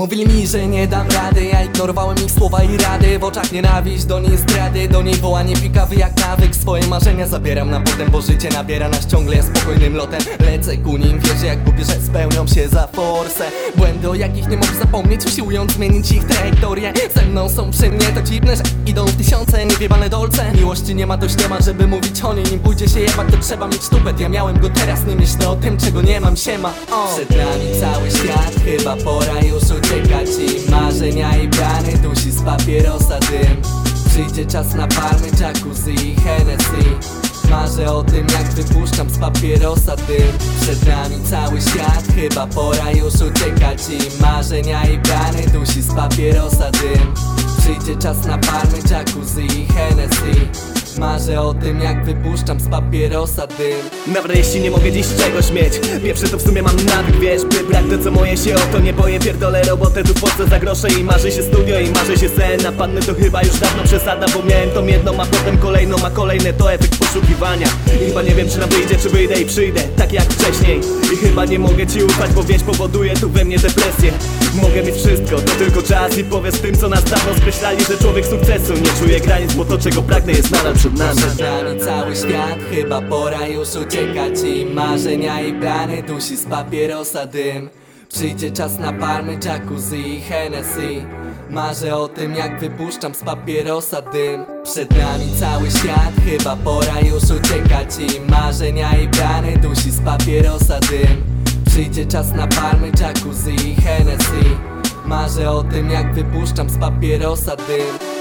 Mówili mi, że nie dam rady Ja ignorowałem ich słowa i rady. W oczach nienawiść, do niej zdrady Do niej wołanie pikawy jak nawyk. Swoje marzenia zabieram na potem Bo życie nabiera nas ciągle spokojnym lotem. Lecę ku nim, wierzę jak Bóg, że spełnią się za forsę. Błędy o jakich nie mogę zapomnieć Usiłując zmienić ich trajektorię. Ze mną są przy mnie, to dziwne, że idą w tysiące Niewiebane dolce. Miłości nie ma, dość nie ma, żeby mówić o niej. Nim pójdzie się jebać, to trzeba mieć tupet. Ja miałem go teraz, nie myślę o tym, czego nie mam, siema o. Przed nami cały świat, chyba pora już uciekać I marzenia i plany dusi z papierosa dym. Przyjdzie czas na palmy, jacuzzi i Hennessy. Marzę o tym jak wypuszczam z papierosa dym. Przed nami cały świat, chyba pora już uciekać. I marzenia i plany dusi z papierosa dym. Przyjdzie czas na palmy, jacuzzi i Hennessy Marzę o tym jak wypuszczam z papierosa dym. Nawet jeśli nie mogę dziś czegoś mieć Pierwsze to w sumie mam nawyk, wiesz By brać to co moje się o to nie boję. Pierdolę robotę tu po co za grosze I marzy się studio i marzy się sen. Na panny to chyba już dawno przesada Bo miałem tą jedną, a potem kolejną A kolejne to efekt poszukiwania. I chyba nie wiem czy nam wyjdzie, czy wyjdę i przyjdę Tak jak wcześniej. I chyba nie mogę ci ufać, bo wiesz powoduje tu we mnie depresję. Mogę mieć wszystko, to tylko czas I powiedz tym co nas dawno skreślali Że człowiek sukcesu nie czuje granic Bo to czego pragnę jest nadal przed nami. Cały świat, chyba pora już uciekać I marzenia i plany dusi z papierosa dym. Przyjdzie czas na palmy, jacuzzi i Hennessy. Marzę o tym jak wypuszczam z papierosa dym. Przed nami cały świat, chyba pora już uciekać I marzenia i plany dusi z papierosa dym. Przyjdzie czas na palmy, jacuzzi i Hennessy. Marzę o tym jak wypuszczam z papierosa dym